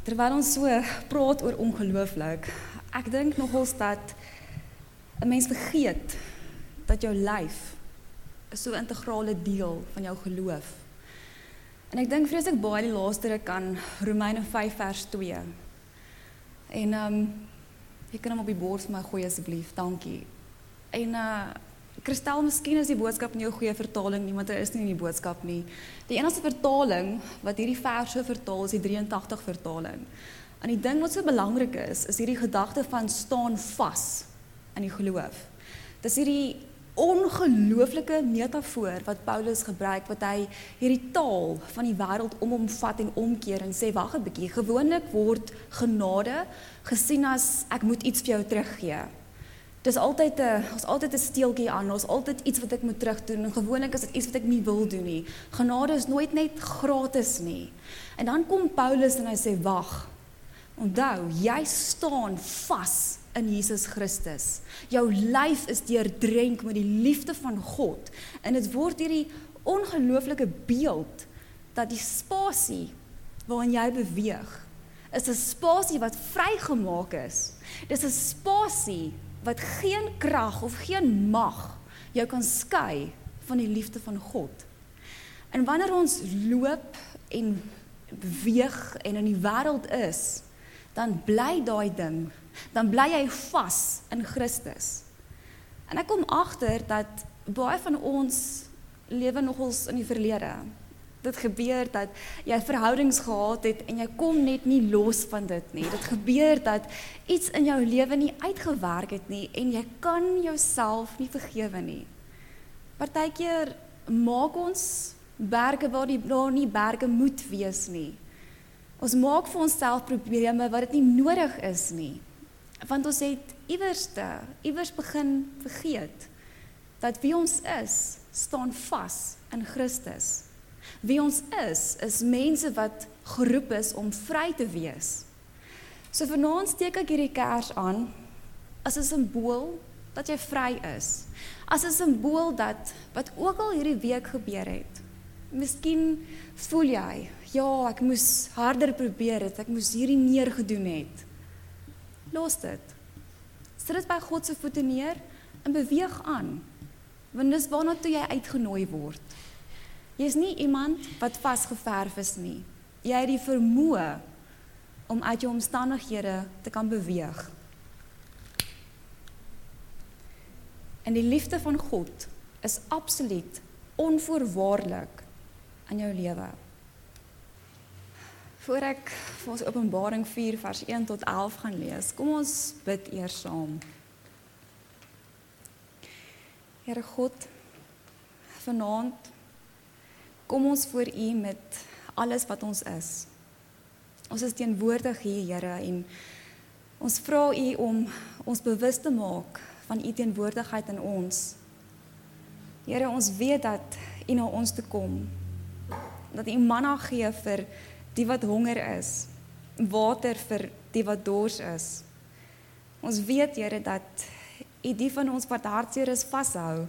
Terwyl ons so praat oor ongelooflik, ek dink nogals dat 'n mens vergeet dat jou lyf 'n so integrale deel van jou geloof. En ek dink vreeslik baie die laaste ruk aan Romeine 5 vers 2. En ehm um, jy kan hom op die bord vir my gooi asseblief. Dankie. En uh Kristel, miskien is die boodskap nie 'n goeie vertaling nie, want daar is nie die boodskap nie. Die enigste vertaling wat hierdie verse vertaal is die 83 vertaling. En die ding wat so belangrik is, is hierdie gedagte van staan vas in die geloof. Dis hierdie ongelooflike metafoor wat Paulus gebruik wat hy hierdie taal van die wêreld om hom vat en omkeer en sê wag 'n bietjie gewoonlik word genade gesien as ek moet iets vir jou teruggee Dis altyd 'n ons altyd 'n steeltjie aan, ons altyd iets wat ek moet terugdoen en gewoonlik is dit iets wat ek nie wil doen nie. Genade is nooit net gratis nie. En dan kom Paulus en hy sê wag. Onthou, jy staan vas in Jesus Christus. Jou lyf is deurdrenk met die liefde van God en dit word hierdie ongelooflike beeld dat die spasie waarin jy beweeg is 'n spasie wat vrygemaak is. Dis 'n spasie wat geen krag of geen mag jou kan skei van die liefde van God. En wanneer ons loop en beweeg en in die wêreld is, dan bly daai ding, dan bly jy vas in Christus. En ek kom agter dat baie van ons lewe nogals in die verlede dit gebeur dat jy verhoudings gehad het en jy kom net nie los van dit nie. Dit gebeur dat iets in jou lewe nie uitgewerk het nie en jy kan jouself nie vergewe nie. Partykeer maak ons berge waar die daar nie berge moet wees nie. Ons maak vir onsself probleme wat dit nie nodig is nie. Want ons het iewerste, iewers begin vergeet dat wie ons is, staan vas in Christus. Wie ons is, is mense wat geroep is om vry te wees. So vanaand steek ek hierdie kers aan as 'n simbool dat jy vry is. As 'n simbool dat wat ook al hierdie week gebeur het. Miskien voel jy, ja, ek moes harder probeer het, ek moes hierdie meer gedoen het. Los dit. Sit dit by God se voete neer en beweeg aan. Want dis waarna toe jy uitgenooi word. Jy's nie iemand wat vasgeverf is nie. Jy het die vermoë om uit jou omstandighede te kan beweeg. En die liefde van God is absoluut onvoorwaardelik in jou lewe. Voor ek vir ons Openbaring 4 vers 1 tot 11 gaan lees, kom ons bid eers saam. Here God, vanaand Kom ons voor U met alles wat ons is. Ons is teenwoordig hier, Here, en ons vra U om ons bewus te maak van U teenwoordigheid in ons. Here, ons weet dat U na ons toe kom. Dat U manna gee vir die wat honger is, water vir die wat dors is. Ons weet, Here, dat U die van ons wat hartseer is vashou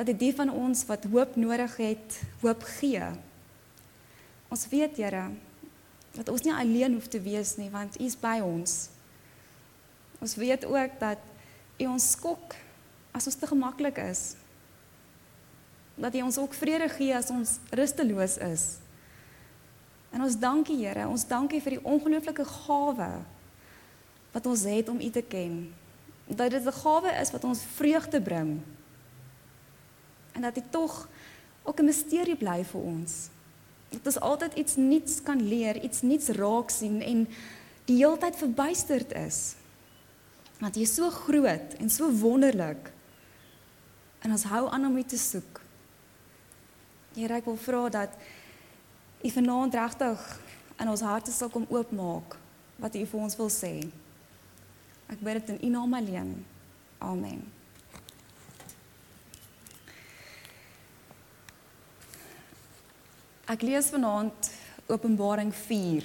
dat dit die van ons wat hoop nodig het, hoop gee. Ons weet, Here, dat ons nie alleen hoef te wees nie, want U is by ons. Ons weet ook dat U ons skok as ons te gemaklik is. Dat U ons ook vrede gee as ons rusteloos is. En ons dankie, Here, ons dankie vir die ongelooflike gawe wat ons het om U te ken. Dat dit 'n gawe is wat ons vreugde bring en dat dit tog ook 'n misterie bly vir ons. Dat ons altyd iets nuuts kan leer, iets nuuts raak sien en die heeltyd verbuisterd is. Want jy is so groot en so wonderlik. En ons hou aan om U te soek. Here, ek wil vra dat U vanaand regtig in ons harte sal kom oopmaak wat U vir ons wil sê. Ek bid dit in U naam alleen. Amen. Ek lees vanaand Openbaring 4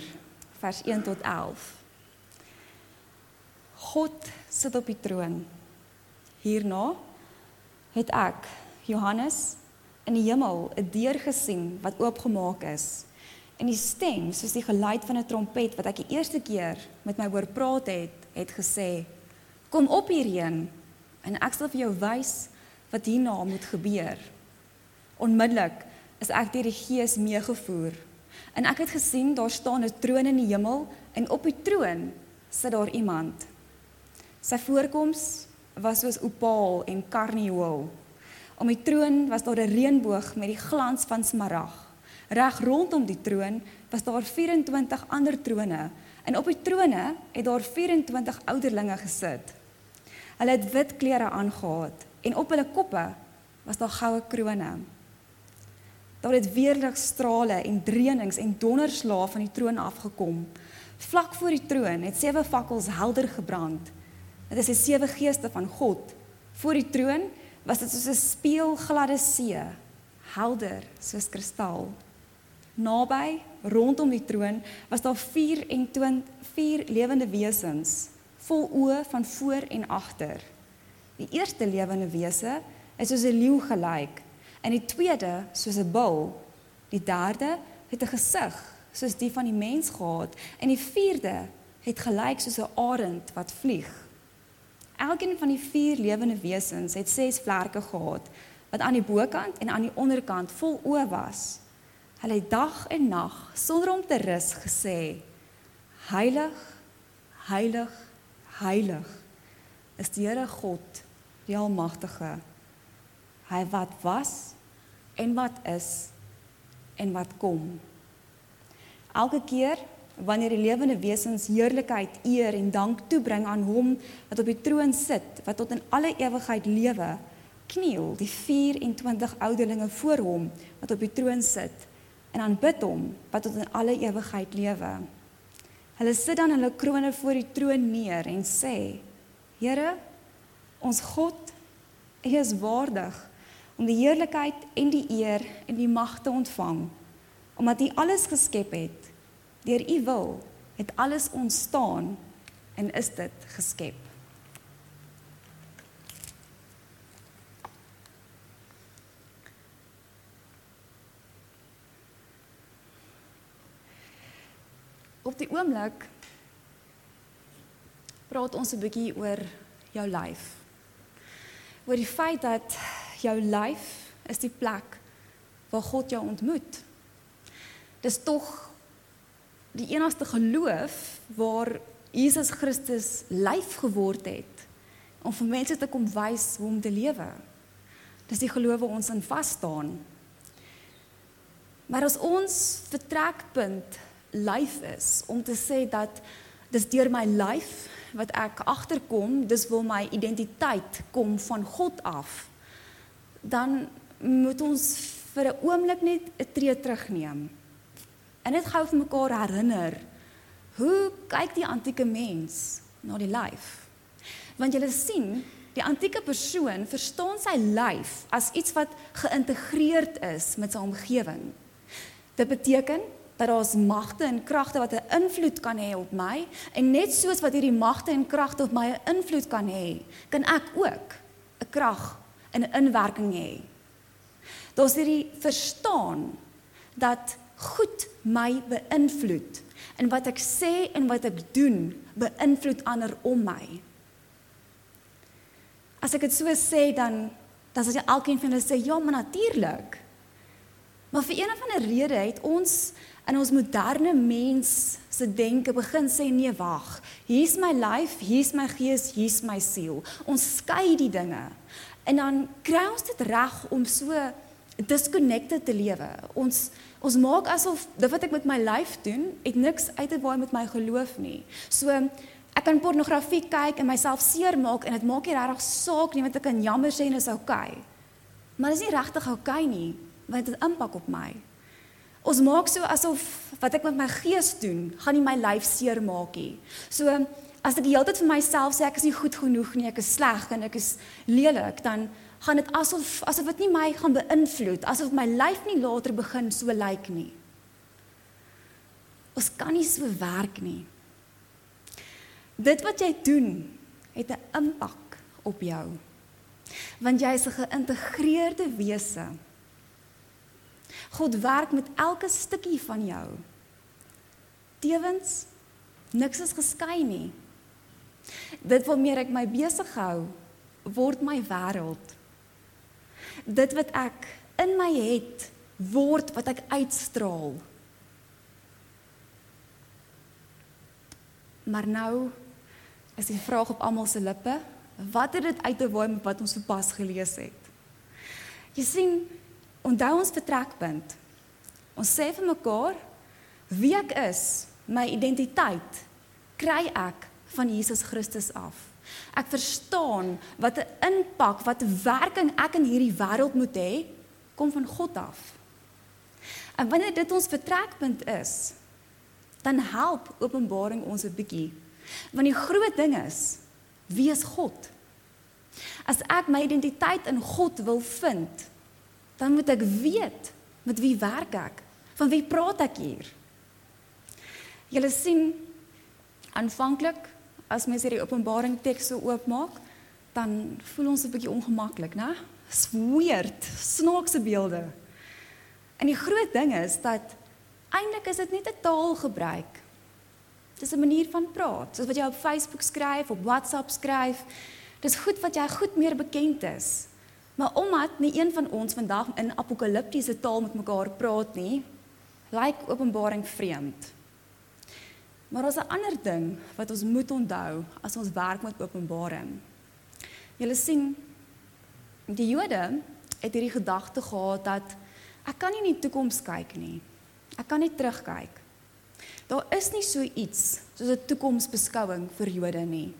vers 1 tot 11. God sit op die troon. Hierna het ek Johannes in die hemel 'n deur gesien wat oopgemaak is. En die stem, soos die geluid van 'n trompet wat ek die eerste keer met my hoor praat het, het gesê: "Kom op hierheen en ek sal vir jou wys wat hierna moet gebeur." Onmiddellik is ek deur die Gees meegevoer. En ek het gesien daar staan 'n troon in die hemel en op die troon sit daar iemand. Sy voorkoms was soos opaal en karnieul. Om die troon was daar 'n reënboog met die glans van smarag. Reg rondom die troon was daar 24 ander trone en op die trone het daar 24 ouderlinge gesit. Hulle het wit klere aangetree en op hulle koppe was daar goue krones. Daar het weerligstrale en dreunings en donderslae van die troon afgekom. Vlak voor die troon het sewe fakkels helder gebrand. Dit is die sewe geeste van God. Voor die troon was dit soos 'n speelgladde see, helder soos kristal. Naby, rondom die troon, was daar 24 vier lewende wesens, vol oë van voor en agter. Die eerste lewende wese is soos 'n leeu gelyk, en die tweede soos 'n bul. Die derde het 'n gesig soos die van die mens gehad, en die vierde het gelyk soos 'n arend wat vlieg. Elkeen van die vier lewende wesens het ses vlerke gehad wat aan die bokant en aan die onderkant vol oë was. Hulle het dag en nag sonder om te rus gesê: Heilig, heilig, heilig is die Here God, die Almagtige. Hy wat was en wat is en wat kom. Elke keer wanneer die lewende wesens heerlikheid, eer en dank toebring aan hom wat op die troon sit, wat tot in alle ewigheid lewe, kniel die 24 ouderlinge voor hom wat op die troon sit en aanbid hom wat tot in alle ewigheid lewe. Hulle sit dan hulle krones voor die troon neer en sê: Here, ons God, U is waardig om die heerlikheid en die eer en die mag te ontvang, omdat U alles geskep het Deur u wil het alles ontstaan en is dit geskep. Op die oomblik praat ons 'n bietjie oor jou lyf. Oor die feit dat jou lyf is die plek waar God jou ontmoet. Dis tog die enigste geloof waar Jesus Christus lyf geword het om vir mense te kom wys hoe om te lewe. Dis die geloof wat ons in vas staan. Maar as ons vertrekpunt lyf is om te sê dat dis deur my lyf wat ek agterkom, dis wil my identiteit kom van God af. Dan moet ons vir 'n oomblik net 'n tree terugneem En dit gou vir mekaar herinner. Hoe kyk die antieke mens na die lyf? Want jy sien, die antieke persoon verstaan sy lyf as iets wat geïntegreerd is met sy omgewing. Dit beteken dat daar is magte en kragte wat 'n invloed kan hê op my en net soos wat hierdie magte en kragte op my 'n invloed kan hê, kan ek ook 'n krag 'n inwerking hê. Daar's hierdie verstaan dat goed my beïnvloed en wat ek sê en wat ek doen beïnvloed ander om my. As ek dit so sê dan dan sê alkeen van hulle sê ja, maar natuurlik. Maar vir een of ander rede het ons in ons moderne mens se denke begin sê nee wag. Hier's my lyf, hier's my gees, hier's my siel. Ons skei die dinge. En dan kry ons dit reg om so disconnected te lewe. Ons Ons maak asof dit wat ek met my lyf doen, het niks uit te waai met my geloof nie. So ek kan pornografie kyk en myself seermaak en dit maak nie regtig saak nie want ek kan jammer sê en is oukei. Okay. Maar dit is nie regtig oukei okay nie, want dit impak op my. Ons maak so asof wat ek met my gees doen, gaan nie my lyf seermaak nie. So as ek die hele tyd vir myself sê ek is nie goed genoeg nie, ek is sleg en ek is lelik, dan gaan dit asof asof dit nie my gaan beïnvloed, asof my lyf nie later begin so lyk like nie. Ons kan nie so werk nie. Dit wat jy doen, het 'n impak op jou. Want jy is 'n geïntegreerde wese. God werk met elke stukkie van jou. Tewens niks is geskei nie. Dit waarmee ek my besig hou, word my wêreld. Dit wat ek in my het, word wat ek uitstraal. Maar nou is die vraag op almal se lippe, wat het dit uit te waai met wat ons sopas gelees het? Jy sien, onthou ons vertrekpunt. Ons sê vir mekaar wie ek is, my identiteit kry ek van Jesus Christus af. Ek verstaan wat 'n impak, wat 'n werking ek in hierdie wêreld moet hê, kom van God af. En wanneer dit ons vertrekpunt is, dan help Openbaring ons 'n bietjie. Want die groot ding is, wie is God? As ek my identiteit in God wil vind, dan moet ek weet met wie werk ek? Van wie praat ek hier? Julle sien aanvanklik as mens hierdie Openbaring teks so oopmaak, dan voel ons 'n bietjie ongemaklik, né? Weird, snaakse beelde. En die groot ding is dat eintlik is dit net 'n taalgebruik. Dis 'n manier van praat, soos wat jy op Facebook skryf, op WhatsApp skryf. Dis goed wat jy goed meer bekend is. Maar omdat nie een van ons vandag in apokaliptiese taal met mekaar praat nie, lyk Openbaring vreemd. Maar daar's 'n ander ding wat ons moet onthou as ons werk met Openbaring. Julle sien, die Jode het hierdie gedagte gehad dat ek kan nie in die toekoms kyk nie. Ek kan nie terugkyk. Daar is nie so iets soos 'n toekomsbeskouing vir Jode nie.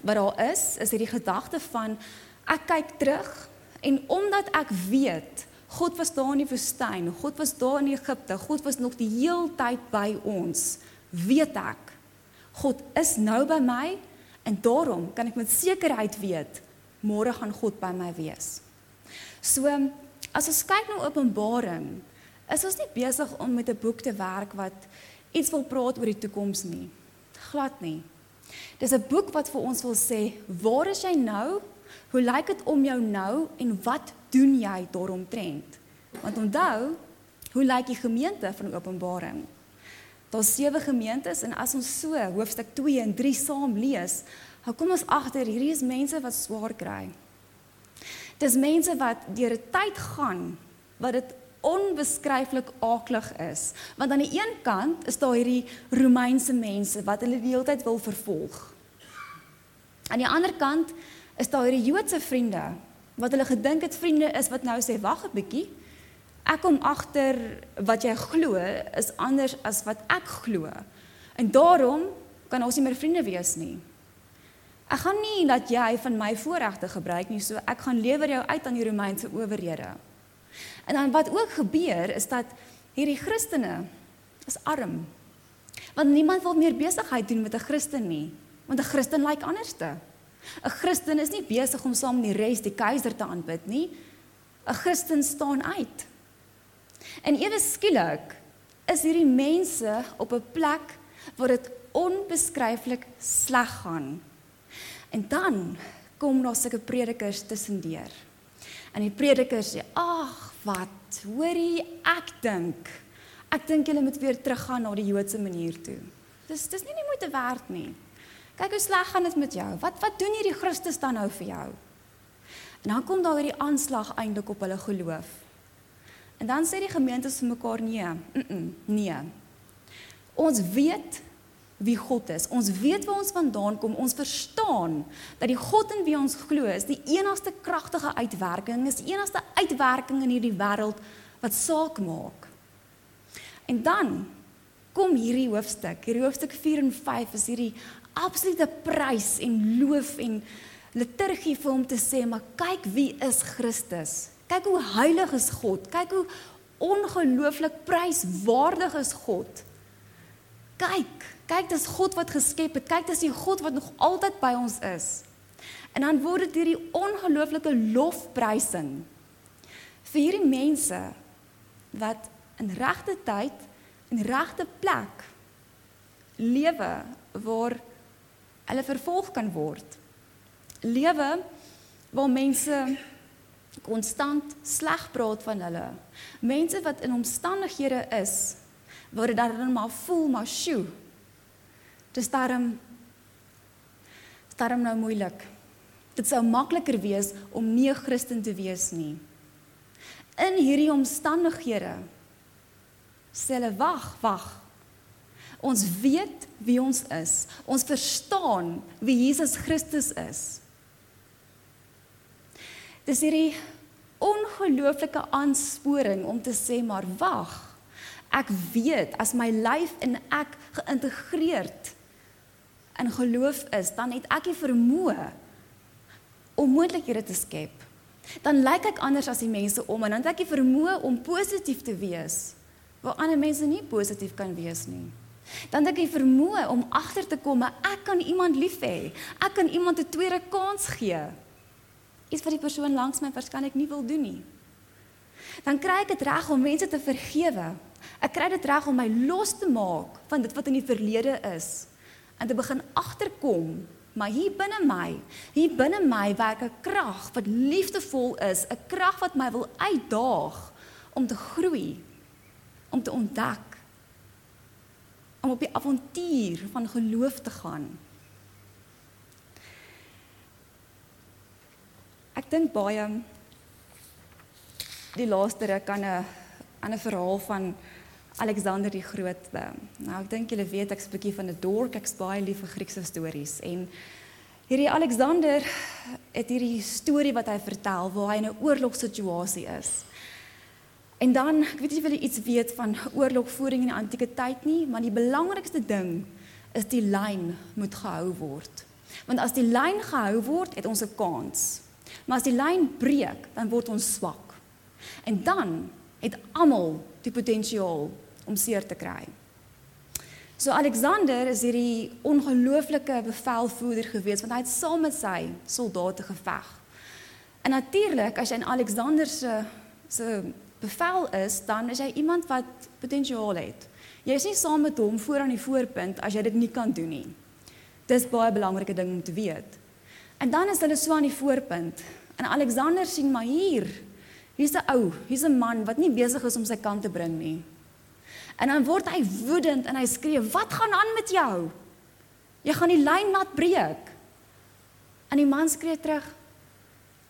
Wat daar is, is hierdie gedagte van ek kyk terug en omdat ek weet God was daar in die woestyn, God was daar in Egipte, God was nog die heeltyd by ons, weet ek God is nou by my en daarom kan ek met sekerheid weet môre gaan God by my wees. So as ons kyk na Openbaring, is ons nie besig om met 'n boek te werk wat iets wil praat oor die toekoms nie. Glad nie. Dis 'n boek wat vir ons wil sê, waar is jy nou? Hoe lyk dit om jou nou en wat doen jy daaromtrent? Want onthou, hoe lyk die gemeente van Openbaring? Daar's sewe gemeentes en as ons so hoofstuk 2 en 3 saam lees, dan kom ons agter hierdie is mense wat swaar kry. Dis mense wat deur 'n tyd gaan wat dit onbeskryflik aaklig is. Want aan die een kant is daar hierdie Romeinse mense wat hulle die hele tyd wil vervolg. Aan die ander kant is daar hierdie Joodse vriende wat hulle gedink het vriende is wat nou sê wag 'n bietjie. Ek kom agter wat jy glo is anders as wat ek glo. En daarom kan ons nie meer vriende wees nie. Ek gaan nie dat jy van my voorregte gebruik nie, so ek gaan lewer jou uit aan die Romeinse owerhede. En dan wat ook gebeur is dat hierdie Christene is arm. Want niemand wil meer besigheid doen met 'n Christen nie, want 'n Christen lyk like anderste. 'n Christen is nie besig om saam met die res die keiser te aanbid nie. 'n Christen staan uit. En ewe skielik is hierdie mense op 'n plek waar dit onbeskryflik sleg gaan. En dan kom daar sulke predikers tussendeur. En die predikers sê: "Ag, wat? Hoorie, ek dink ek dink julle moet weer teruggaan na die Joodse manier toe. Dis dis nie nie moeite werd nie. Kyk hoe sleg gaan dit met jou. Wat wat doen hierdie Christus dan nou vir jou?" En dan kom daar hierdie aanslag eintlik op hulle geloof. En dan sê die gemeente vir mekaar: "Nee, mm -mm, nee. Ons weet wie God is. Ons weet waar ons vandaan kom. Ons verstaan dat die God in wie ons glo is die enigste kragtige uitwerking, is die enigste uitwerking in hierdie wêreld wat saak maak. En dan kom hierdie hoofstuk, hierdie hoofstuk 4 en 5 is hierdie absolute prys en loof en liturgie vir hom te sê, maar kyk wie is Christus? Kyk hoe heilig is God. Kyk hoe ongelooflik pryswaardig is God. Kyk Kyk, dis God wat geskep het. Kyk, dis die God wat nog altyd by ons is. En dan word dit hierdie ongelooflike lofprysing vir hierdie mense wat in regte tyd en regte plek lewe waar hulle vervolg kan word. Lewe waar mense konstant sleg praat van hulle. Mense wat in omstandighede is waar dit dan maar voel maar sjoe. Dis daarom daarom nou moeilik. Dit sou makliker wees om nie 'n Christen te wees nie. In hierdie omstandighede sê hulle wag, wag. Ons weet wie ons is. Ons verstaan wie Jesus Christus is. Dis hierdie ongelooflike aansporing om te sê maar wag. Ek weet as my lyf en ek geïntegreerd in geloof is, dan het ek die vermoë om moontlikhede te skep. Dan lyk ek anders as die mense om en dan het ek die vermoë om positief te wees waar ander mense nie positief kan wees nie. Dan het ek die vermoë om agter te kom ek kan iemand lief hê. Ek kan iemand 'n tweede kans gee. Iets wat die persoon langs my waarskynlik nie wil doen nie. Dan kry ek dit reg om mense te vergewe. Ek kry dit reg om my los te maak van dit wat in die verlede is en te begin agterkom maar hier binne my, hier binne my werk 'n krag wat liefdevol is, 'n krag wat my wil uitdaag om te groei, om te ontdek, om op die avontuur van geloof te gaan. Ek dink baie die laaste ruk aan 'n aan 'n verhaal van Alexander die Grote. Nou ek dink julle weet ek's 'n bietjie van 'n dork, ek's baie lief vir Griekse stories en hierdie Alexander het hierdie storie wat hy vertel waar hy in 'n oorlogssituasie is. En dan, ek weet nie of julle iets weet van oorlogvoering in die antieke tyd nie, maar die belangrikste ding is die lyn moet gehou word. Want as die lyn gehou word, het ons 'n kans. Maar as die lyn breek, dan word ons swak. En dan het almal die potensiaal om seer te kry. So Alexander is hierdie ongelooflike bevelvoerder gewees want hy het saam met sy soldate geveg. En natuurlik as jy in Alexander se se bevel is, dan is jy iemand wat potensiaal het. Jy is nie saam met hom voor aan die voorpunt as jy dit nie kan doen nie. Dis baie belangrike ding om te weet. En dan is hulle so aan die voorpunt en Alexander sien maar hier. Hier's 'n ou, hier's 'n man wat nie besig is om sy kant te bring nie. En dan word hy woedend en hy skree: "Wat gaan aan met jou? Jy gaan die lyn laat breek." En die man skree terug: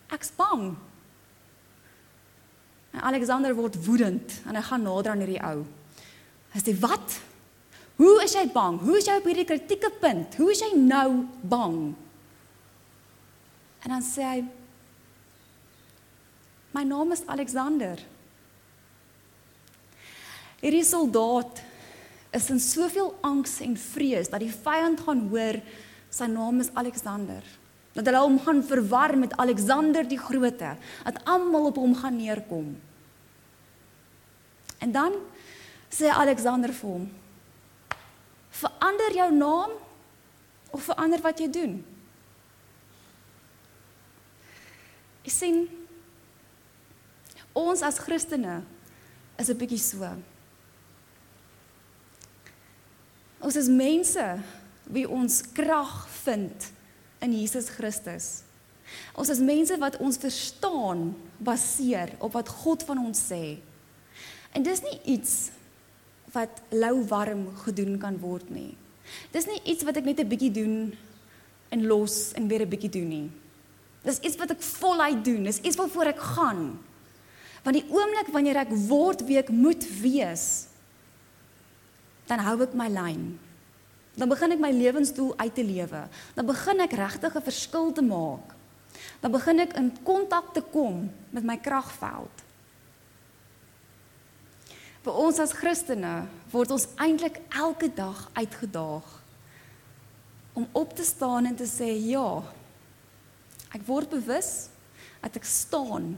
"Ek's bang." En Alexander word woedend en hy gaan nader aan hierdie ou. Hy sê: "Wat? Hoe is jy bang? Hoe is jy op hierdie kritieke punt? Hoe is jy nou bang?" En dan sê hy: "My naam is Alexander." Hierdie soldaat is in soveel angs en vrees dat die vyand gaan hoor sy naam is Alexander. Dat hulle hom gaan verwar met Alexander die Grote, dat almal op hom gaan neerkom. En dan sê Alexander vir hom: "Verander jou naam of verander wat jy doen." Ek sien ons as Christene is 'n bietjie so. Ons is mense wie ons krag vind in Jesus Christus. Ons is mense wat ons verstaan baseer op wat God van ons sê. En dis nie iets wat lou warm gedoen kan word nie. Dis nie iets wat ek net 'n bietjie doen en los en weer 'n bietjie doen nie. Dis iets wat ek voluit doen. Dis iets waarvoor ek gaan. Want die oomblik wanneer ek word wie ek moet wees, dan hou ek my lyn. Dan begin ek my lewensdoel uit te lewe. Dan begin ek regtig 'n verskil te maak. Dan begin ek in kontak te kom met my kragveld. Vir ons as Christene word ons eintlik elke dag uitgedaag om op te staan en te sê ja. Ek word bewus dat ek staan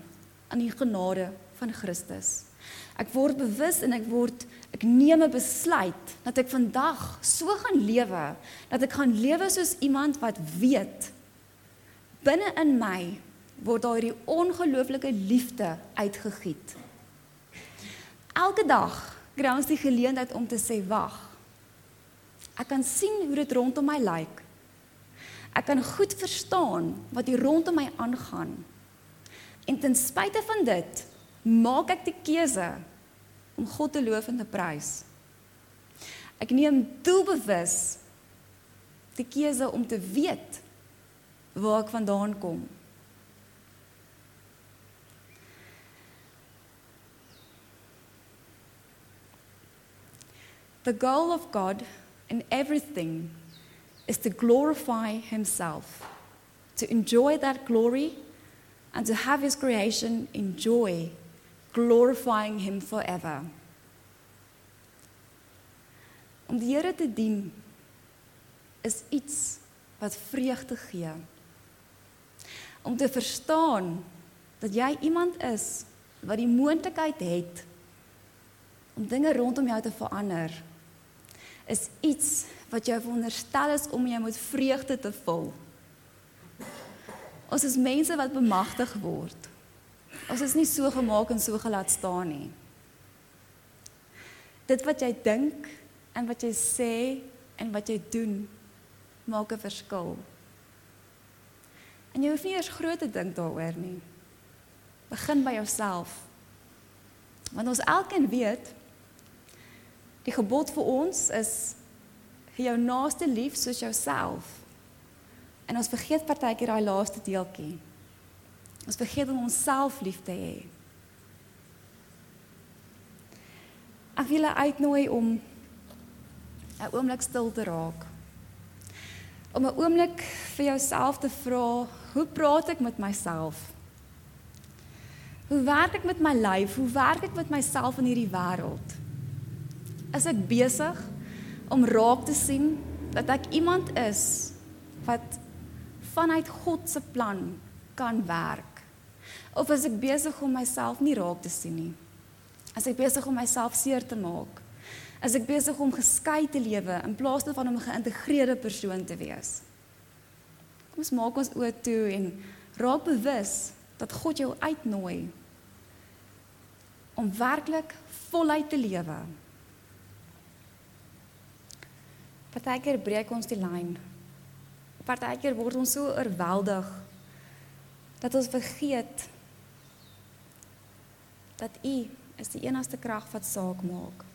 aan die genade van Christus. Ek word bewus en ek word ek neem 'n besluit dat ek vandag so gaan lewe dat ek gaan lewe soos iemand wat weet binne in my word daar hierdie ongelooflike liefde uitgegiet. Elke dag kry ons die geleentheid om te sê wag. Ek kan sien hoe dit rondom my lyk. Ek kan goed verstaan wat hier rondom my aangaan. En ten spyte van dit, maak ek die keuse om God te loof en te prys. Ek neem doelbewus die keuse om te weet waar ek vandaan kom. The goal of God in everything is to glorify himself, to enjoy that glory and to have his creation enjoy glorifying him forever. Om die Here te dien is iets wat vreugde gee. Om te verstaan dat jy iemand is wat die moontlikheid het om dinge rondom jou te verander is iets wat jou veronderstel is om jou met vreugde te vul. Ons is mense wat bemagtig word. Ons is nie so gemaak en so gelaat staan nie. Dit wat jy dink en wat jy sê en wat jy doen maak 'n verskil. En jy hoef nie eers groot te dink daaroor nie. Begin by jouself. Want ons elkeen weet die gebod vir ons is jou naaste lief soos jouself. En ons vergeet partykeer daai laaste deeltjie. Ons vergeet om onsself lief te hê. Ek wil julle uitnooi om 'n oomblik stil te raak. Om 'n oomblik vir jouself te vra, hoe praat ek met myself? Hoe werk ek met my lyf? Hoe werk ek met myself in hierdie wêreld? Is ek besig om raak te sien dat ek iemand is wat vanuit God se plan kan werk? Of is ek besig om myself nie raak te sien nie? As ek besig om myself seer te maak? As ek besig om geskei te lewe in plaas daarvan om 'n geïntegreerde persoon te wees? Kom ons maak ons oë toe en raak bewus dat God jou uitnooi om werklik voluit te lewe. Partykeer breek ons die lyn. Partykeer word ons so oorweldig dat ons vergeet dat U is die enigste krag wat saak maak.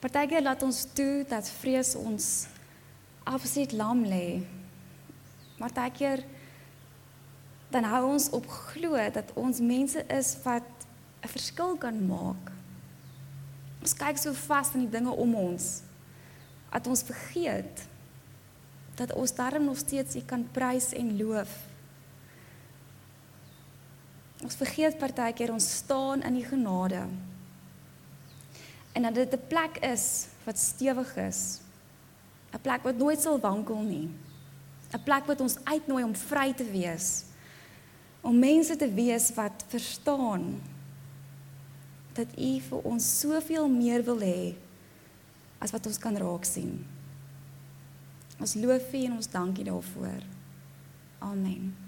Partykeer laat ons toe dat vrees ons afsit lam lê. Maar partykeer dan hou ons op glo dat ons mense is wat 'n verskil kan maak. Ons kyk so vas aan die dinge om ons dat ons vergeet dat ons darm nog steeds U kan prys en loof. Ons vergeet partykeer ons staan in die genade. En dat dit 'n plek is wat stewig is. 'n Plek wat nooit sal wankel nie. 'n Plek wat ons uitnooi om vry te wees. Om mense te wees wat verstaan dat U vir ons soveel meer wil hê as wat ons kan raak sien. Ons loof U en ons dankie daarvoor. Amen.